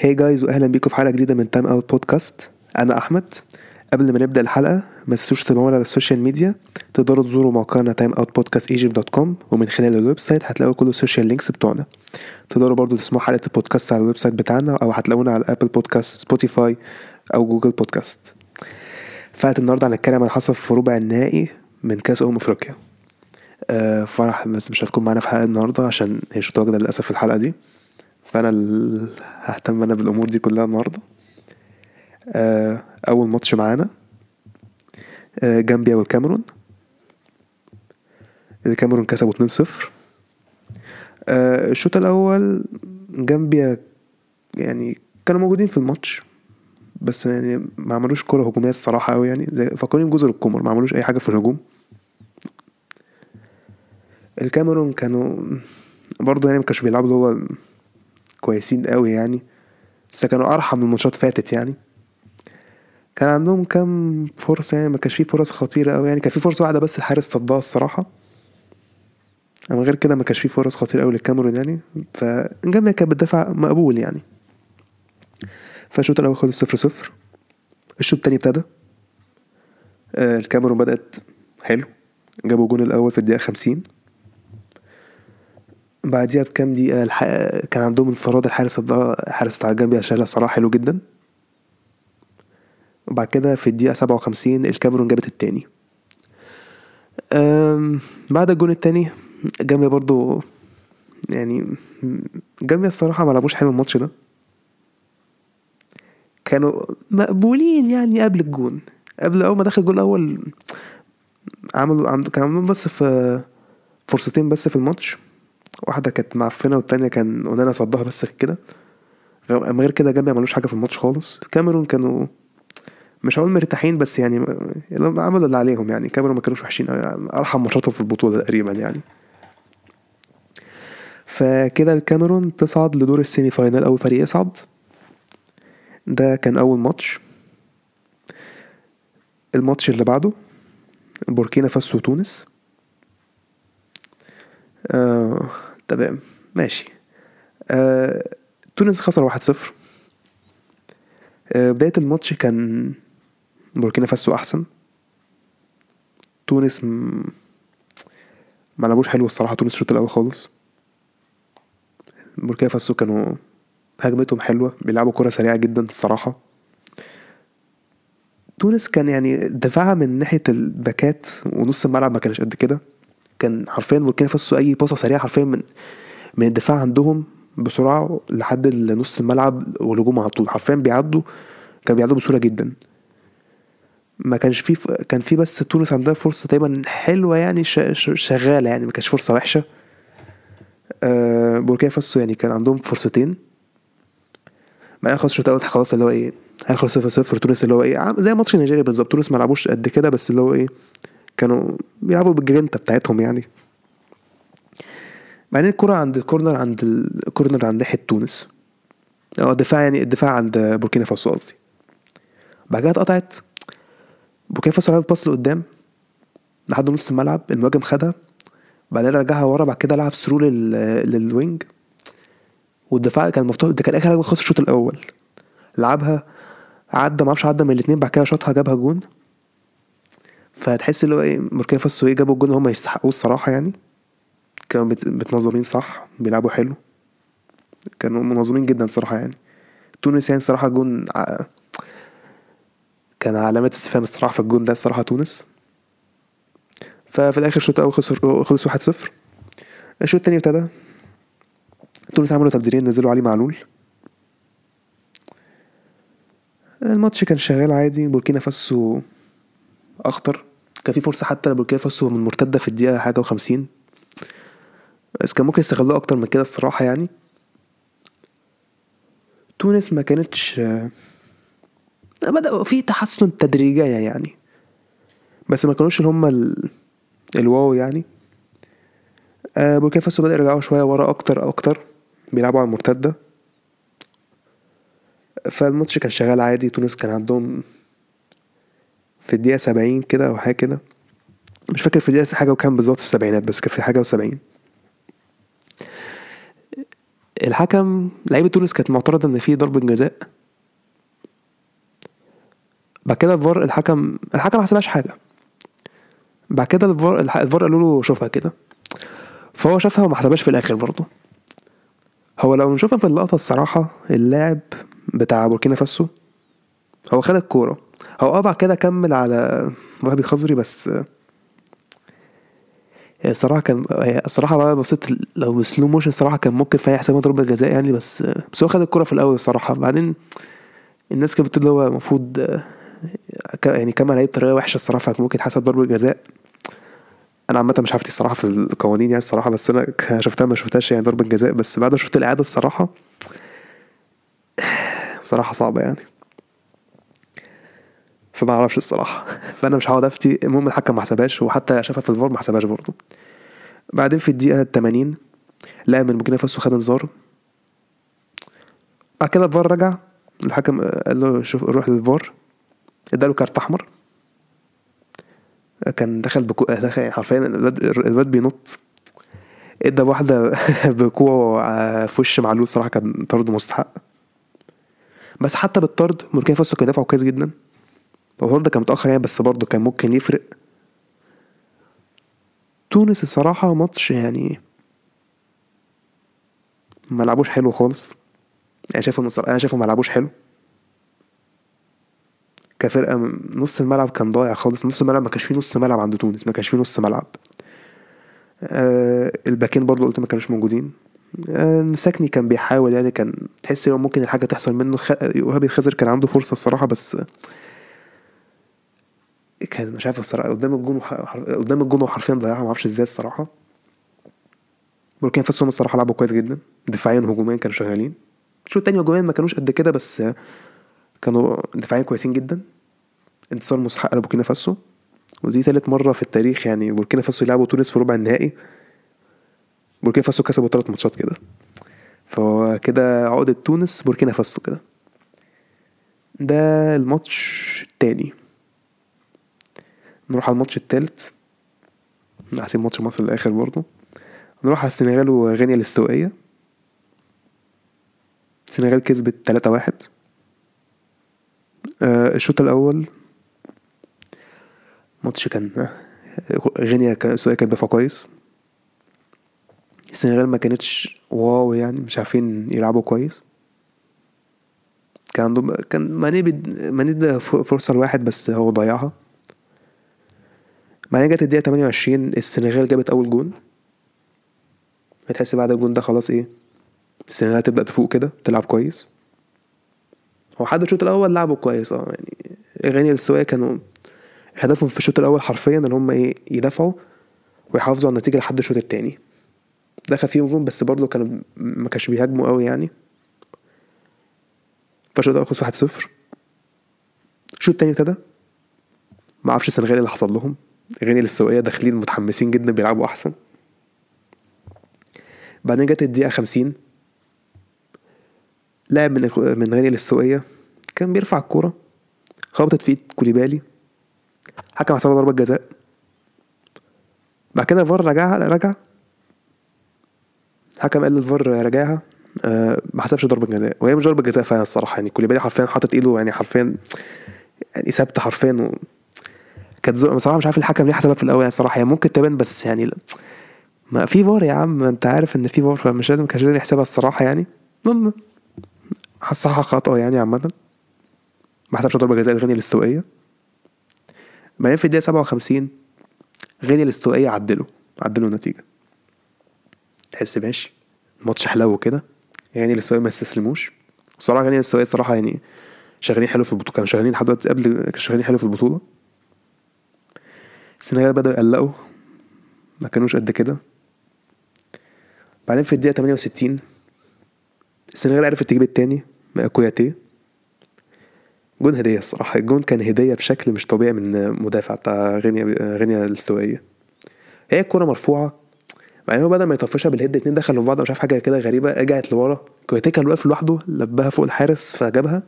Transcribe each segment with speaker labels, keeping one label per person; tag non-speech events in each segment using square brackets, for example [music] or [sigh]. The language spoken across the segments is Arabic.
Speaker 1: Hi guys واهلا بيكم في حلقة جديدة من Time Out Podcast أنا أحمد. قبل ما نبدأ الحلقة ما تنسوش تتابعونا على ال social media تقدروا تزوروا موقعنا timeoutpodcastegypt dot com ومن خلال ال website هتلاقوا كل ال social links بتوعنا. تقدروا برضو تسمعوا حلقة البودكاست على ال website بتاعنا أو هتلاقونا على Apple Podcasts Spotify أو Google Podcasts فات النهارده هنتكلم عن اللي حصل في ربع النهائي من كأس أمم أفريقيا. آه فرح بس مش هتكون معانا في حلقة النهارده عشان هي مش متواجدة للأسف في الحلقة دي. فأنا ال... ههتم أنا بالأمور دي كلها النهارده. آه أول ماتش معانا. آه جامبيا والكاميرون. الكاميرون كسبوا 2-0 آه الشوط الأول جامبيا يعني كانوا موجودين في الماتش بس يعني ما عملوش كرة هجومية الصراحة أوي يعني. زي فكروني بجزر القمر ما عملوش أي حاجة في الهجوم. الكاميرون كانوا برضه يعني ما كانوش بيلعبوا اللي هو كويسين قوي يعني بس كانوا أرحم من ماتشات فاتت يعني. كان عندهم كام فرصة يعني ما كانش فيه فرص خطيرة قوي يعني. كان في فرصة واحدة بس الحارس صدها الصراحة. أما غير كده ما كانش فيه فرص خطيرة قوي للكاميرون يعني. فجامبيا كانت بتدافع مقبول يعني. فالشوط الأول خلص صفر صفر. الشوط التاني ابتدى. آه الكاميرون بدأت حلو. جابوا الجون الأول في الدقيقة خمسين. بعديها بكام دقيقة الح... كان عندهم انفراد الحارس الحارس بتاع جامبيا شالها صراحة حلو جدا. وبعد كده في الدقيقة سبعة وخمسين الكاميرون جابت التاني. بعد الجون التاني جامبيا برضو يعني جامبيا الصراحة ما لعبوش حلو الماتش ده. كانوا مقبولين يعني قبل الجون. قبل أول ما دخل الجون الأول عملوا عند... كان عندهم بس في فرصتين بس في الماتش. واحدة كانت معفنة والتانية كان اونانا صدها بس كده. أما غير كده جامبيا ملوش حاجة في الماتش خالص. الكاميرون كانوا مش هقول مرتاحين بس يعني عملوا اللي عليهم يعني. الكاميرون ما كانوش وحشين. أرحم ماتشاتهم في البطولة تقريبا يعني. فكده الكاميرون تصعد لدور ال semi final أول فريق يصعد. ده كان أول ماتش. الماتش اللي بعده بوركينا فاسو وتونس. آه، تمام ماشي. آه، تونس خسر واحد صفر. آه، بداية الماتش كان بوركينا فاسو أحسن. تونس م... ما لعبوش حلو الصراحة تونس الشوط الأول خالص. بوركينا فاسو كانوا هجمتهم حلوة بيلعبوا كرة سريعة جدا الصراحة. تونس كان يعني دفاعها من ناحية الباكات ونص الملعب ما كانش قد كده. كان حرفيا بوركينا فاسو أي باصة سريعة حرفيا من من الدفاع عندهم بسرعة لحد نص الملعب والهجوم على طول. حرفيا بيعدوا كانوا بيعدوا بسهولة جدا. ما كانش في كان في بس تونس عندها فرصة تقريبا حلوة يعني شغالة يعني ما كانش فرصة وحشة. أه بوركينا فاسو يعني كان عندهم فرصتين. ما خلاص الشوط الأول خلاص اللي هو إيه هيخلص صفر صفر تونس اللي هو إيه زي ماتش نيجيريا بالظبط. تونس ما لعبوش قد كده بس اللي هو إيه كانوا بيلعبوا بالجرينتا بتاعتهم يعني. بعدين الكرة عند ال corner عند ال corner عند ناحية تونس. آه الدفاع يعني الدفاع عند بوركينا فاسو قصدي. بعد كده اتقطعت. بوركينا فاسو لعبت pass لقدام. لحد نص الملعب المهاجم خدها. بعدين رجعها ورا بعد كده لعب through لل... لل wing. والدفاع كان مفتوح. ده كان آخر حاجة خلص الشوط الأول. لعبها عدى معرفش عدى من الاتنين بعد كده شاطها جابها جون. فتحس اللي هو إيه بوركينا فاسو إيه جابوا الجون هم يستحقوه الصراحة يعني. كانوا متنظمين صح بيلعبوا حلو. كانوا منظمين جدا صراحة يعني. تونس يعني الصراحة جون ع... كان علامات استفهام الصراحة في الجون ده الصراحة تونس. ففي الآخر الشوط الأول خلص خلص 1-0 الشوط التاني ابتدى. تونس عملوا تبديلين نزلوا علي معلول. الماتش كان شغال عادي بوركينا فاسو أخطر. كان في فرصة حتى لبوركينا فاسو من مرتدة في الدقيقة حاجة وخمسين. بس كان ممكن يستغلوها أكتر من كده الصراحة يعني. تونس ما كانتش بدأوا في تحسن تدريجيا يعني. بس ما كانوش اللي هم ال... الواو يعني. آه بوركينا فاسو بدأ يرجعوا شوية ورا أكتر أكتر. بيلعبوا على المرتدة. فالماتش كان شغال عادي. تونس كان عندهم في الدقيقة سبعين كده أو حاجة كده. مش فاكر في الدقيقة حاجة وكام بالظبط في السبعينات بس كان في حاجة وسبعين. الحكم لعيبة تونس كانت معترضة إن في ضربة جزاء. بعد كده الفار الحكم الحكم ما حسبهاش حاجة. بعد كده الفار الفار قالوا له شوفها كده. فهو شافها وما حسبهاش في الآخر برضه. هو لو نشوفها في اللقطة الصراحة اللاعب بتاع بوركينا فاسو هو خد الكورة. هو آه بعد كده كمل على وهبي خزري بس الصراحه كان الصراحه بقى بصيت لو بسلو موشن الصراحه كان ممكن فيها يحسبها ضربة جزاء يعني بس بس هو خد الكوره في الأول الصراحه بعدين الناس كانت بتقول هو المفروض يعني كمل عليه بطريقه وحشة الصراحة فممكن يتحسب ضربة جزاء. أنا عامة مش عارف الصراحة في القوانين يعني الصراحة بس أنا شفتها ما شفتهاش يعني ضربة جزاء بس بعد ما شفت الإعادة الصراحة صراحة صعبة يعني. فما أعرفش الصراحة. [laughs] فأنا مش هقعد أفتي المهم الحكم ما حسبهاش وحتى شافها في الفار ما حسبهاش برضه. بعدين في الدقيقة 80 لاعب من بوركينا فاسو خد انذار بعد كده الفار رجع الحكم قال له شوف روح للفار. اداله كارت أحمر. كان دخل بكو يعني حرفيا الواد بينط. إدى واحدة [laughs] بكوع في وش معلول صراحة كان طرد مستحق. بس حتى بالطرد بوركينا فاسو كان دافعوا كويس جدا. هو ده كان متأخر يعني بس برضه كان ممكن يفرق. تونس الصراحة ماتش يعني ما لعبوش حلو خالص. يعني شايفهم أنا شايفهم ما لعبوش حلو. كفرقة نص الملعب كان ضايع خالص. نص الملعب ما كانش فيه نص ملعب عند تونس ما كانش فيه نص ملعب. آه الباكين برضو قلت ما كانوش موجودين. آه مساكني كان بيحاول يعني كان تحس يوم ممكن الحاجة تحصل منه. خ... وهابي الخزر كان عنده فرصة الصراحة بس كان مش عارف الصراحة قدام الجون وح... قدام الجون وحرفيا ضيعها ما أعرفش إزاي الصراحة. بوركينا فاسو الصراحة لعبوا كويس جدا دفاعيا وهجوميا كانوا شغالين. الشوط التاني هجوميا ما كانوش قد كده بس كانوا دفاعيا كويسين جدا. انتصار مستحق لبوركينا فاسو. ودي تالت مرة في التاريخ يعني بوركينا فاسو يلعبوا تونس في ربع النهائي. بوركينا فاسو كسبوا تلات ماتشات كده. فهو كده عقدة تونس بوركينا فاسو كده. ده الماتش التاني. نروح على الماتش التالت. هسيب ماتش مصر للآخر برضو. نروح على السنغال وغينيا الاستوائية. السنغال كسبت تلاتة واحد. آه الشوط الأول. ماتش كان غينيا كان سواء كان دفاع كويس. السنغال ما كانتش واو يعني مش عارفين يلعبوا كويس. كان عندهم كان ماني بد... ماني ده فرصة لواحد بس هو ضيعها. بعدين جت الدقيقة 28 السنغال جابت أول جون. هتحس بعد الجون ده خلاص إيه السنغال هتبدأ تفوق كده تلعب كويس. هو حد الشوط الأول لعبوا كويس آه يعني غينيا الاستوائية كانوا هدفهم في الشوط الأول حرفيا إن هم إيه يدافعوا ويحافظوا على النتيجة لحد الشوط التاني. دخل فيهم جون بس برضه كانوا ما كانش بيهاجموا قوي يعني. فالشوط الأول خلص واحد صفر. الشوط التاني ابتدى. ما أعرفش السنغال اللي حصل لهم. غينيا الاستوائيه داخلين متحمسين جدا بيلعبوا أحسن. بعدين جت الدقيقة خمسين. لاعب من من غينيا الاستوائيه كان بيرفع الكورة. خبطت في إيد كوليبالي. حكم حسبها ضربة جزاء. بعد كده الفار رجعها رجع. الحكم قال للفار راجعها. أه ما حسبش ضربة جزاء. وهي مش ضربة جزاء فعلا الصراحة. يعني كوليبالي حرفيا حاطط إيده يعني حرفيا يعني ثابتة حرفيا. كانت بصراحة مش عارف الحكم ليه حسبها في الأول يعني الصراحة هي ممكن تبان بس يعني ما في فار يا عم انت عارف ان في فار فمش لازم كانش لازم يحسبها الصراحة يعني. المهم صح خطأ يعني عامة. ما حسبش ضربة جزاء الغنية الاستوائية. بعدين في الدقيقة سبعة وخمسين غينيا الاستوائية عدلوا عدلوا النتيجة. تحس ماشي الماتش حلو كده. غينيا الاستوائية ما استسلموش. الصراحة غينيا الاستوائية الصراحة يعني شغالين حلو في البطولة كانوا شغالين لحد قبل كانوا شغالين حلو في البطولة. السنغال بدأوا يقلقوا. ما كانوش قد كده. بعدين في الدقيقة 68 السنغال عرفت تجيب التاني كوياتيه جون هدية الصراحة. الجون كان هدية بشكل مش طبيعي من مدافع بتاع غينيا غينيا الاستوائية. هي الكورة مرفوعة. مع هو بدل ما يطفشها بالهيد اتنين دخلوا في بعض مش عارف حاجة كده غريبة رجعت لورا. كويتيكا اللي واقف لوحده لبها فوق الحارس فجابها.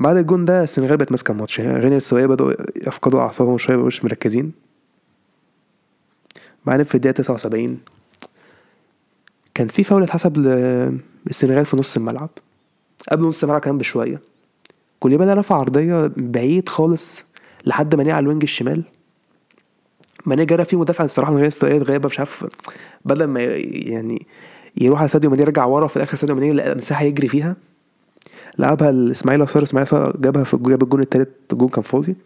Speaker 1: بعد الجون ده السنغال بقت ماسكة الماتش. يعني غينيا الاستوائية بدأوا يفقدوا أعصابهم شوية مبقوش مركزين. بعدين في تسعة وسبعين كان في فاول اتحسب للسنغال في نص الملعب. قبل نص الملعب كمان بشوية. كوليبالي رفع عرضية بعيد خالص لحد ما على ال wing الشمال. ماني جرى فيه مدافع الصراحة من غينيا الاستوائية غايبه مش عارف بدل ما يعني يروح على ساديو ماني يرجع ورا وفي الآخر ساديو ماني لقى مساحة يجري فيها. لعبها الاسماعيل اصار اسماعيل جابها في جاب الجون التالت الجون كان فاضي.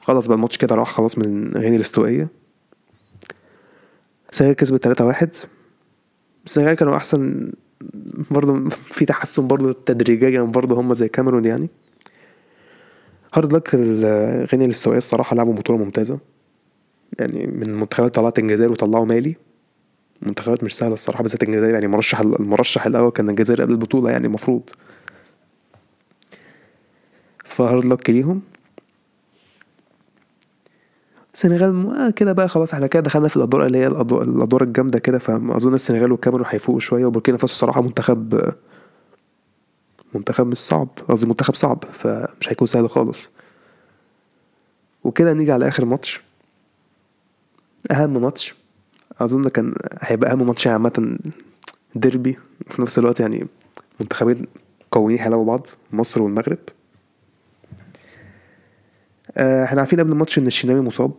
Speaker 1: خلاص بقى الماتش كده راح خلاص من غير الاستوائية. السنغال كسبت 3 واحد. السنغال كانوا أحسن برضه [laughs] في تحسن برضه تدريجيا برضه هم زي كاميرون يعني. هارد لك غينيا الاستوائية الصراحة لعبوا بطولة ممتازة. يعني من منتخبات طلعت الجزائر وطلعوا مالي. منتخبات مش سهلة الصراحة بالذات الجزائر يعني مرشح المرشح الأول كان الجزائر قبل البطولة يعني المفروض. فهارد لك ليهم السنغال آه كده بقى خلاص إحنا كده دخلنا في الأدوار اللي هي الادوار, الجامدة كده فاظن السنغال والكاميرون هيفوقوا شوية وبوركينا فاسو الصراحه منتخب منتخب مش صعب قصدي منتخب صعب فمش هيكون سهل خالص. وكده نيجي على آخر ماتش. أهم ماتش. أظن كان هيبقى أهم ماتش عامة ديربي وفي نفس الوقت يعني منتخبين قويين هيلعبوا بعض مصر والمغرب. إحنا عارفين قبل الماتش إن الشناوي مصاب.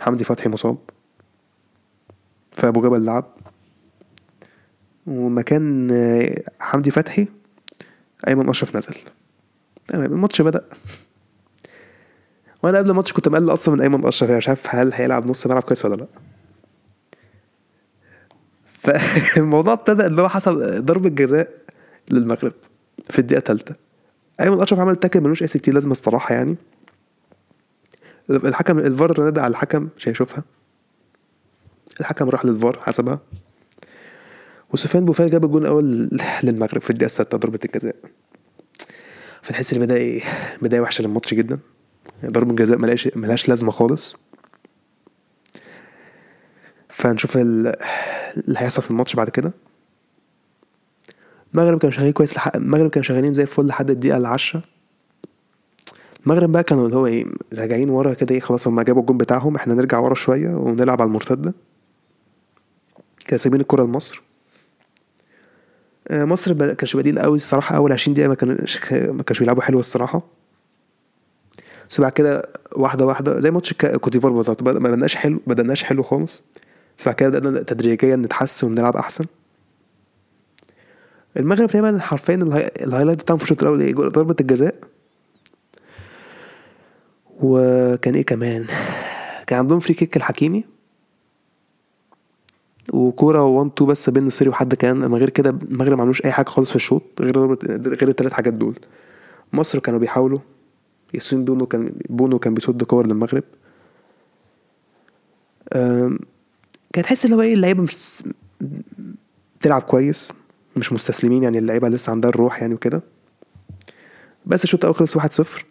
Speaker 1: حمدي فتحي مصاب. فأبو جبل لعب. ومكان آه، حمدي فتحي أيمن أشرف نزل. تمام الماتش بدأ. وأنا قبل الماتش كنت مقلق أصلا من أيمن أشرف يعني مش عارف هل هيلعب نص ملعب كويس ولا لأ. فالموضوع ابتدى اللي هو حصل ضربة جزاء للمغرب في الدقيقة الثالثة. أيمن أشرف عمل تاكل ملوش أي ستين لازمة الصراحة يعني. الحكم الفار نادى على الحكم مش هيشوفها. الحكم راح للفار حسبها. وسفيان بوفال جاب الجون الأول [laughs] للمغرب في الدقيقة السادسه ضربة الجزاء. فتحس البداية بداية وحشة للماتش جدا. ضربة الجزاء ملهاش ملهاش لازمة خالص. فنشوف اللي هيحصل في الماتش بعد كده. المغرب كانوا شغالين كويس المغرب كانوا شغالين زي الفل لحد الدقيقة العشرة المغرب بقى كانوا اللي هو إيه راجعين ورا كده إيه خلاص هما جابوا الجون بتاعهم إحنا نرجع ورا شوية ونلعب على المرتدة. كانوا سايبين الكرة لمصر. آه، مصر ما كانش بادئين قوي الصراحة أول 20 دقيقة ما كانش ما كانش بيلعبوا حلو الصراحة. بس بعد كده واحدة واحدة زي ماتش كوت ديفوار بالظبط ما بدناش حلو بدناش حلو خالص. بس بعد كده بدأنا تدريجيا نتحسن ونلعب أحسن. المغرب دايما حرفيا ال highlight بتاعهم في الشوط الأول إيه ضربة الجزاء. وكان إيه كمان؟ كان عندهم free kick لحكيمي. وكورة 1 2 pass بين النصيري وحد كان أما غير كده المغرب ما عملوش أي حاجة خالص في الشوط غير غير الثلاث حاجات دول. مصر كانوا بيحاولوا. ياسين بونو كان بونو كان بيصد كور للمغرب. كان تحس اللي هو إيه اللعيبة مش بتلعب كويس مش مستسلمين يعني اللعيبة لسه عندها الروح يعني وكده. بس الشوط الأول خلص 1-0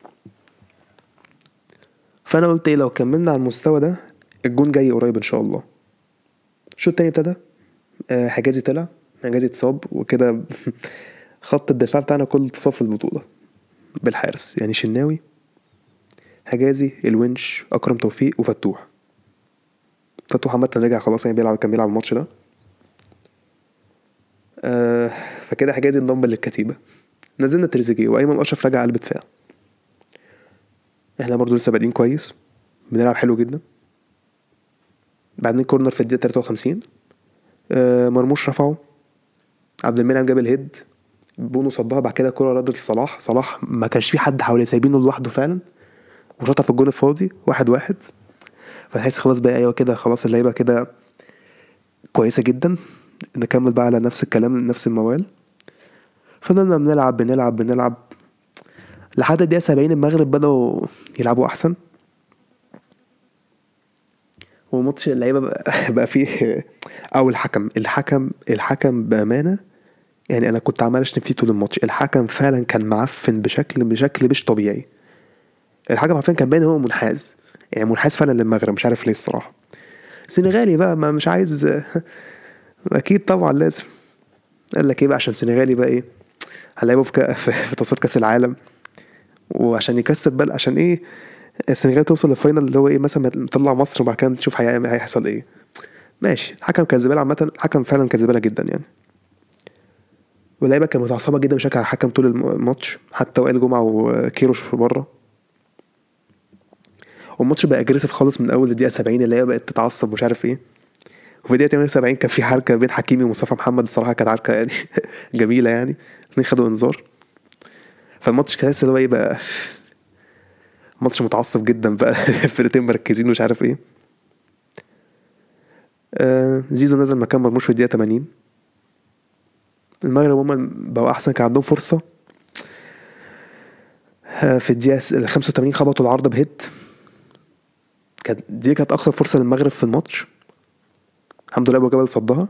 Speaker 1: فأنا قلت إيه لو كملنا على المستوى ده الجون جاي قريب إن شاء الله. الشوط التاني ابتدى آه، حجازي طلع حجازي اتصاب وكده [laughs] خط الدفاع بتاعنا كله اتصاب في البطولة بالحارس. يعني شناوي حجازي الونش أكرم توفيق وفتوح. فتوح عامة رجع خلاص يعني بيلعب كان بيلعب الماتش ده. آه فكده حجازي انضم للكتيبة نزلنا تريزيجيه وأيمن أشرف رجع قلب دفاع. إحنا برضو لسه بادئين كويس بنلعب حلو جدا. بعدين corner في الدقيقة 53 آه مرموش رفعه. عبد المنعم جاب ال head بونو صدها بعد كده كرة ردت لصلاح. صلاح ما كانش في حد حواليه سايبينه لوحده فعلا وشاطها في الجون الفاضي واحد واحد. فتحس خلاص بقى أيوه كده خلاص اللعيبة كده كويسة جدا. نكمل بقى على نفس الكلام نفس الموال. فضلنا بنلعب بنلعب بنلعب. لحد الدقيقة 70 المغرب بدأوا يلعبوا أحسن. وماتش اللعيبة بقى, [laughs] بقى فيه أو الحكم الحكم الحكم بأمانة يعني أنا كنت عمال أشتم فيه طول الماتش. الحكم فعلا كان معفن بشكل بشكل مش طبيعي. الحكم عارفين كان باين هو منحاز. يعني منحاز فعلا للمغرب مش عارف ليه الصراحة. سنغالي بقى ما مش عايز [laughs] أكيد طبعا لازم. قال لك إيه بقى عشان سنغالي بقى إيه؟ هنلعبه في, [laughs] في تصفيات كأس العالم. وعشان يكسب بقى عشان إيه؟ السنغال توصل لل final اللي هو إيه؟ مثلا تطلع مصر وبعد كده نشوف هيحصل إيه. ماشي. الحكم كان زباله عامة الحكم فعلا كان زباله جدا يعني. واللعيبة كانت متعصبة جدا بشكل على الحكم طول الماتش حتى وائل جمعة وكيروش في بره. والماتش بقى aggressive خالص من أول الدقيقة 70 اللي هي بقت تتعصب ومش عارف إيه. وفي الدقيقة 78 كان في حركة بين حكيمي ومصطفى محمد الصراحة كانت حركة يعني [laughs] جميلة يعني. الاثنين خدوا انذار. فالماتش كان اللي هو إيه بقى؟ ماتش متعصب جدا بقى. [laughs] الفرقتين مركزين ومش عارف إيه. آه زيزو نزل مكان مرموش في الدقيقة 80 المغرب هم بقوا أحسن كان عندهم فرصة. آه في الدقيقة ال 85 خبطوا العارضة بهيد كانت دي كانت اخطر فرصة للمغرب في الماتش. الحمد لله أبو جبل صدها.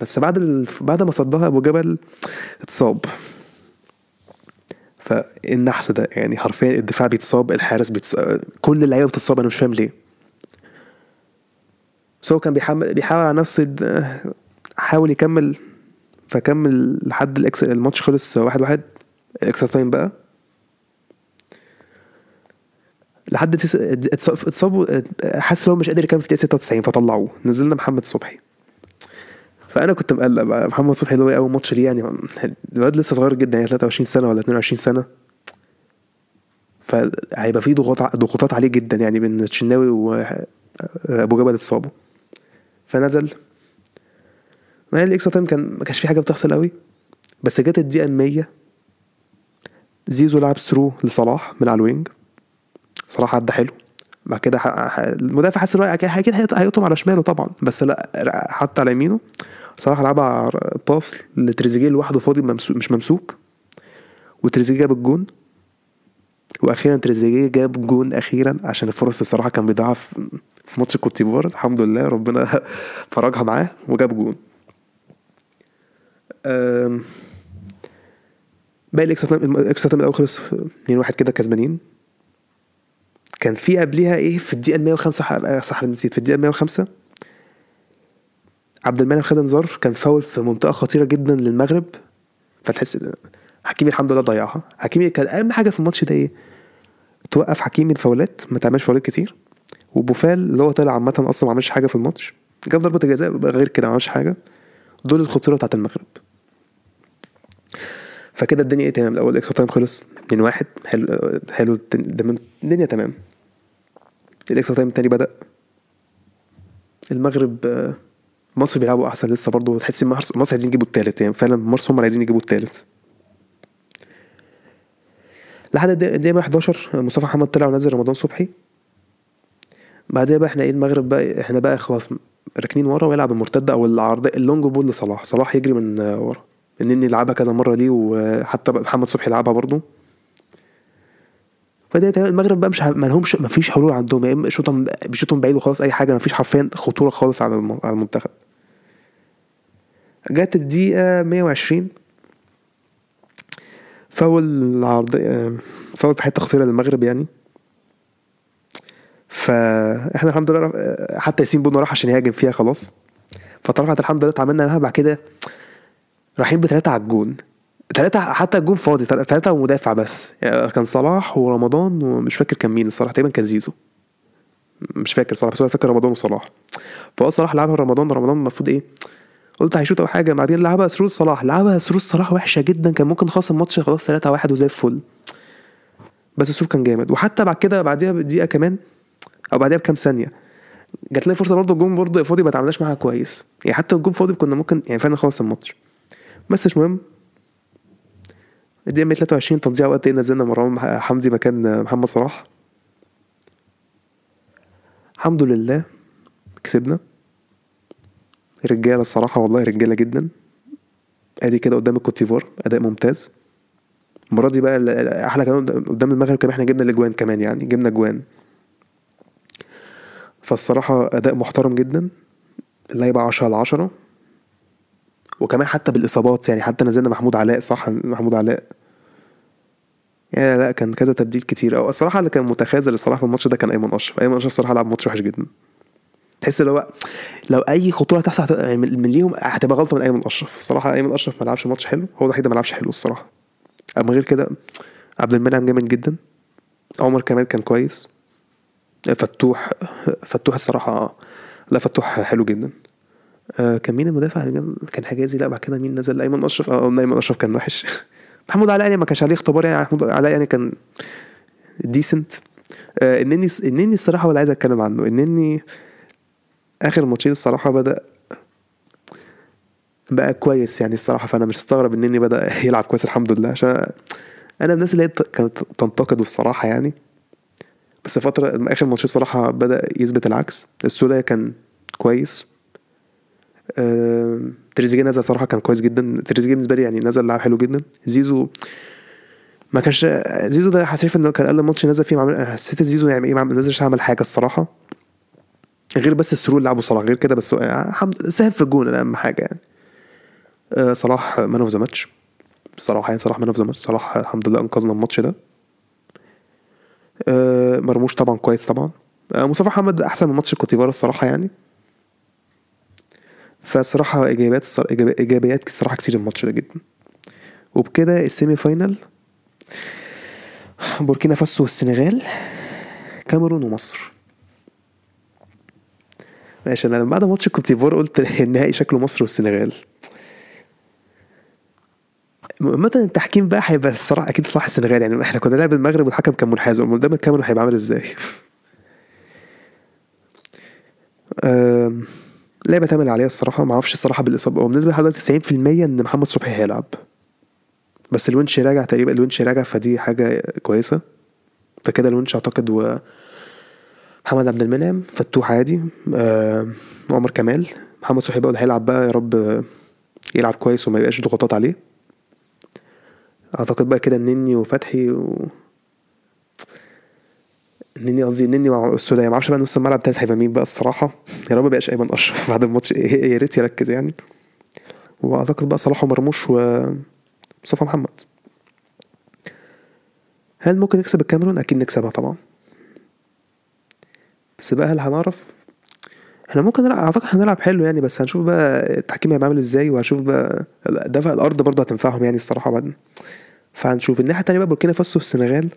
Speaker 1: بس بعد ال... بعد ما صدها أبو جبل اتصاب. فالنحس ده؟ يعني حرفيا الدفاع بيتصاب الحارس بيتصاب كل اللعيبة بتتصاب أنا مش فاهم ليه. بس هو كان بيحاول بيحاول على نفسه حاول يكمل فكمل لحد الآخر الماتش خلص واحد واحد ال extra time بقى. لحد. اتصابوا حاسس إن هو مش قادر يكمل في الدقيقة 96 فطلعوه. نزلنا محمد صبحي. فأنا كنت مقلق بقى. محمد صبحي اللي هو أول ماتش ليه يعني الواد لسه صغير جدا يعني 23 سنة ولا 22 سنة. فهيبقى في ضغوط ضغوطات عليه جدا يعني بين الشناوي وابو جبل اتصابوا فنزل. ما ال extra time كان ما كانش في حاجة بتحصل قوي. بس جت الدقيقة 100 زيزو لعب through لصلاح من على ال wing. صلاح عدى حلو. بعد كده المدافع حاسس إن أكيد هيقطع على شماله طبعا بس لا حط على يمينه صلاح لعبها pass لتريزيجيه لوحده فاضي مش ممسوك وتريزيجيه جاب الجون وأخيرا تريزيجيه جاب جون أخيرا عشان الفرص الصراحة كان بيضيعها في ماتش كوت الحمد لله ربنا [laughs] فرجها معاه وجاب جون. باقي الإكسترا تايم الأول خلص 2 1 كده كسبانين. كان في قبليها إيه؟ في الدقيقة 105 صح نسيت. في الدقيقة 105 عبد المنعم خد أنذار كان فاول في منطقة خطيرة جدا للمغرب. فتحس حكيمي الحمد لله ضيعها. حكيمي كان أهم حاجة في الماتش ده إيه؟ توقف حكيمي الفاولات ما تعملش فاولات كتير. وبوفال اللي هو طلع عامة أصلا ما عملش حاجة في الماتش. جاب ضربة جزاء غير كده ما عملش حاجة. دول الخطورة بتاعت المغرب. فكده الدنيا إيه تمام. الأول extra time خلص 2 1 حلو حلو الدنيا تمام. ال extra time التاني بدأ. المغرب مصر بيلعبوا أحسن لسه برضه تحس إن مصر عايزين يجيبوا التالت يعني. فعلا مصر هم عايزين يجيبوا التالت. لحد الدقيقة 11 مصطفى محمد طلع ونزل رمضان صبحي. بعدها بقى إحنا إيه المغرب بقى إحنا بقى خلاص راكنين ورا ويلعب المرتدة أو العرض اللونج بول لصلاح. صلاح يجري من ورا. النني يلعبها كذا مرة ليه وحتى محمد صبحي لعبها برضه فده المغرب بقى مش ما لهمش ما فيش حلول عندهم. يا إما شوطهم بيشوطهم بعيد وخلاص أي حاجة. ما فيش حرفيا خطورة خالص على المنتخب. جت الدقيقة 120 فاول عرض فاول في حتة قصيره للمغرب يعني. فاحنا الحمد لله حتى ياسين بونو راح عشان يهاجم فيها خلاص. فطلعت الحمد لله اتعاملنا بعد كده رايحين بثلاثة على الجون. ثلاثة حتى الجون فاضي ثلاثة ومدافع بس. يعني كان صلاح ورمضان ومش فاكر كان مين الصراحة تقريبا كان زيزو. مش فاكر صراحة بس أنا فاكر رمضان وصلاح. فهو صلاح لعبها رمضان رمضان المفروض إيه؟ قلت هيشوط أو حاجة بعدين لعبها سرور صلاح. لعبها سرور صلاح وحشة جدا كان ممكن نخلص الماتش خلاص 3 1 وزي الفل. بس السرور كان جامد. وحتى بعد كده بعديها بدقيقة كمان أو بعديها بكام ثانية جات لنا فرصة برضه الجون برضه فاضي ما تعاملناش معاها كويس. يعني حتى الجون فاضي كنا ممكن يعني فعلا نخلص الماتش. مش مهم. الدقيقة 123 تضييع وقت نزلنا مروان حمدي مكان محمد صلاح. الحمد لله كسبنا. رجالة الصراحة والله رجالة جدا. أدي كده قدام الكوتيفار أداء ممتاز. المرة دي بقى أحلى كمان قدام المغرب كمان إحنا جبنا الأجوان كمان يعني جبنا أجوان. فالصراحة أداء محترم جدا. اللعيبة 10 على 10 وكمان حتى بالإصابات يعني حتى نزلنا محمود علاء صح؟ محمود علاء. يا لا كان كذا تبديل كتير أو الصراحة اللي كان متخاذل الصراحة في الماتش ده كان أيمن أشرف. أيمن أشرف الصراحة لعب ماتش وحش جدا. تحس لو لو أي خطورة تحصل يعني من ليهم هتبقى غلطة من أيمن أشرف. الصراحة أيمن أشرف ما لعبش ماتش حلو. هو الوحيد ما لعبش حلو الصراحة. أما غير كده عبد المنعم جامد جدا. عمر كمال كان كويس. فتوح فتوح الصراحه لا فتوح حلو جدا. آه كان مين المدافع اللي جنب- كان حجازي؟ لا بعد كده مين نزل؟ ايمن أشرف. آه قلنا ايمن أشرف كان وحش. [laughs] محمود علاء يعني ما كانش عليه اختبار يعني. محمود علاء يعني كان ديسنت آه إنني إنني الصراحة اللي عايز أتكلم عنه. إنني آخر ماتشين الصراحة بدأ بقى كويس يعني الصراحة. فأنا مش مستغرب انني بدأ [laughs] يلعب كويس الحمد لله. عشان أنا من الناس اللي هي كانت تنتقده الصراحة يعني. بس فترة آخر ماتشين صراحة بدأ يثبت العكس. السولية كان كويس. تريزيجيه نزل صراحة كان كويس جدا. تريزيجيه بالنسبة لي يعني نزل لعب حلو جدا. زيزو ما كانش زيزو ده حسيت إنه كان أقل ماتش نزل فيه معمل... حسيت زيزو يعني إيه ما نزلش عمل حاجة الصراحة. غير بس ال through اللي لعبه لصلاح غير كده بس هو- حمد ساهم في الجون أهم حاجة يعني. آه، صلاح man of the match بصراحة يعني صلاح man of the match صلاح الحمد لله أنقذنا الماتش ده. آه، مرموش طبعا كويس طبعا. آه، مصطفى محمد أحسن من ماتش الكوت ديفوار الصراحة يعني. فالصراحه ايجابيات الصرا- إيجابي- ايجابيات الصراحة كتير الماتش ده جدا. وبكده ال semi-final بوركينا فاسو والسنغال كاميرون ومصر. ماشي أنا بعد ماتش الكوتيفار قلت النهائي شكله مصر والسنغال. مثلا التحكيم بقى هيبقى الصراحة أكيد صلاح السنغال يعني إحنا كنا نلعب المغرب والحكم كان منحاز أمال قدام الكاميرون هيبقى عامل إزاي؟ [laughs] آم، لعبة تعمل عليها الصراحة ما أعرفش الصراحة بالإصابة هو بالنسبة لحد دلوقتي 90% إن محمد صبحي هيلعب. بس الونش راجع تقريبا الونش راجع فدي حاجة كويسة. فكده الونش أعتقد و محمد عبد المنعم فتوح عادي آم، عمر كمال. محمد صبحي بقى اللي هيلعب بقى يا رب يلعب كويس وما يبقاش ضغوطات عليه. أعتقد بقى كده النني وفتحي و النني قصدي النني والسولية ما أعرفش بقى نص الملعب التالت هيبقى مين بقى الصراحة. يا رب ما يبقاش أيمن أشرف [laughs] بعد الماتش. يا ريت يركز يعني. وأعتقد بقى صلاح ومرموش ومصطفى محمد. هل ممكن نكسب الكاميرون؟ أكيد نكسبها طبعا. بس بقى هل هنعرف؟ إحنا ممكن نلعب أعتقد هنلعب حلو يعني بس هنشوف بقى التحكيم هيبقى عامل إزاي وهنشوف بقى دفع الأرض برضه هتنفعهم يعني الصراحة بعدين. فهنشوف الناحية التانية بقى بوركينا فاسو والسنغال.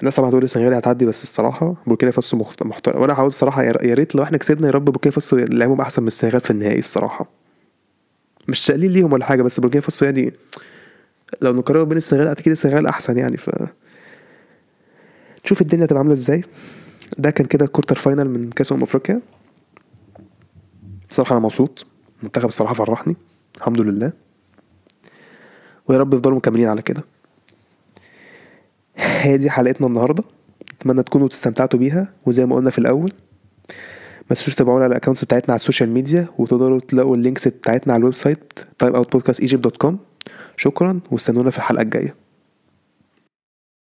Speaker 1: الناس طبعا هتقول السنغال هتعدي بس الصراحة بوركينا فاسو محترم. وأنا عاوز الصراحة يا ريت لو إحنا كسبنا يا رب بوركينا فاسو لعبهم احسن من السنغال في النهائي الصراحة. مش تقليل ليهم ولا حاجة بس بوركينا فاسو يعني لو نقارن بين السنغال أكيد السنغال احسن يعني ف نشوف الدنيا هتبقى عاملة إزاي. ده كان كده quarter-final من كأس أمم أفريقيا. بصراحه أنا مبسوط. المنتخب الصراحة فرحني. الحمد لله. ويا رب يفضلوا مكملين على كده. هي دي حلقتنا النهارده. أتمنى تكونوا استمتعتوا بيها وزي ما قلنا في الأول ما تنسوش تتابعونا على ال accounts بتاعتنا على ال social media وتقدروا تلاقوا ال links بتاعتنا على ال website timeoutpodcastegypt.com شكرا واستنونا في الحلقة الجاية.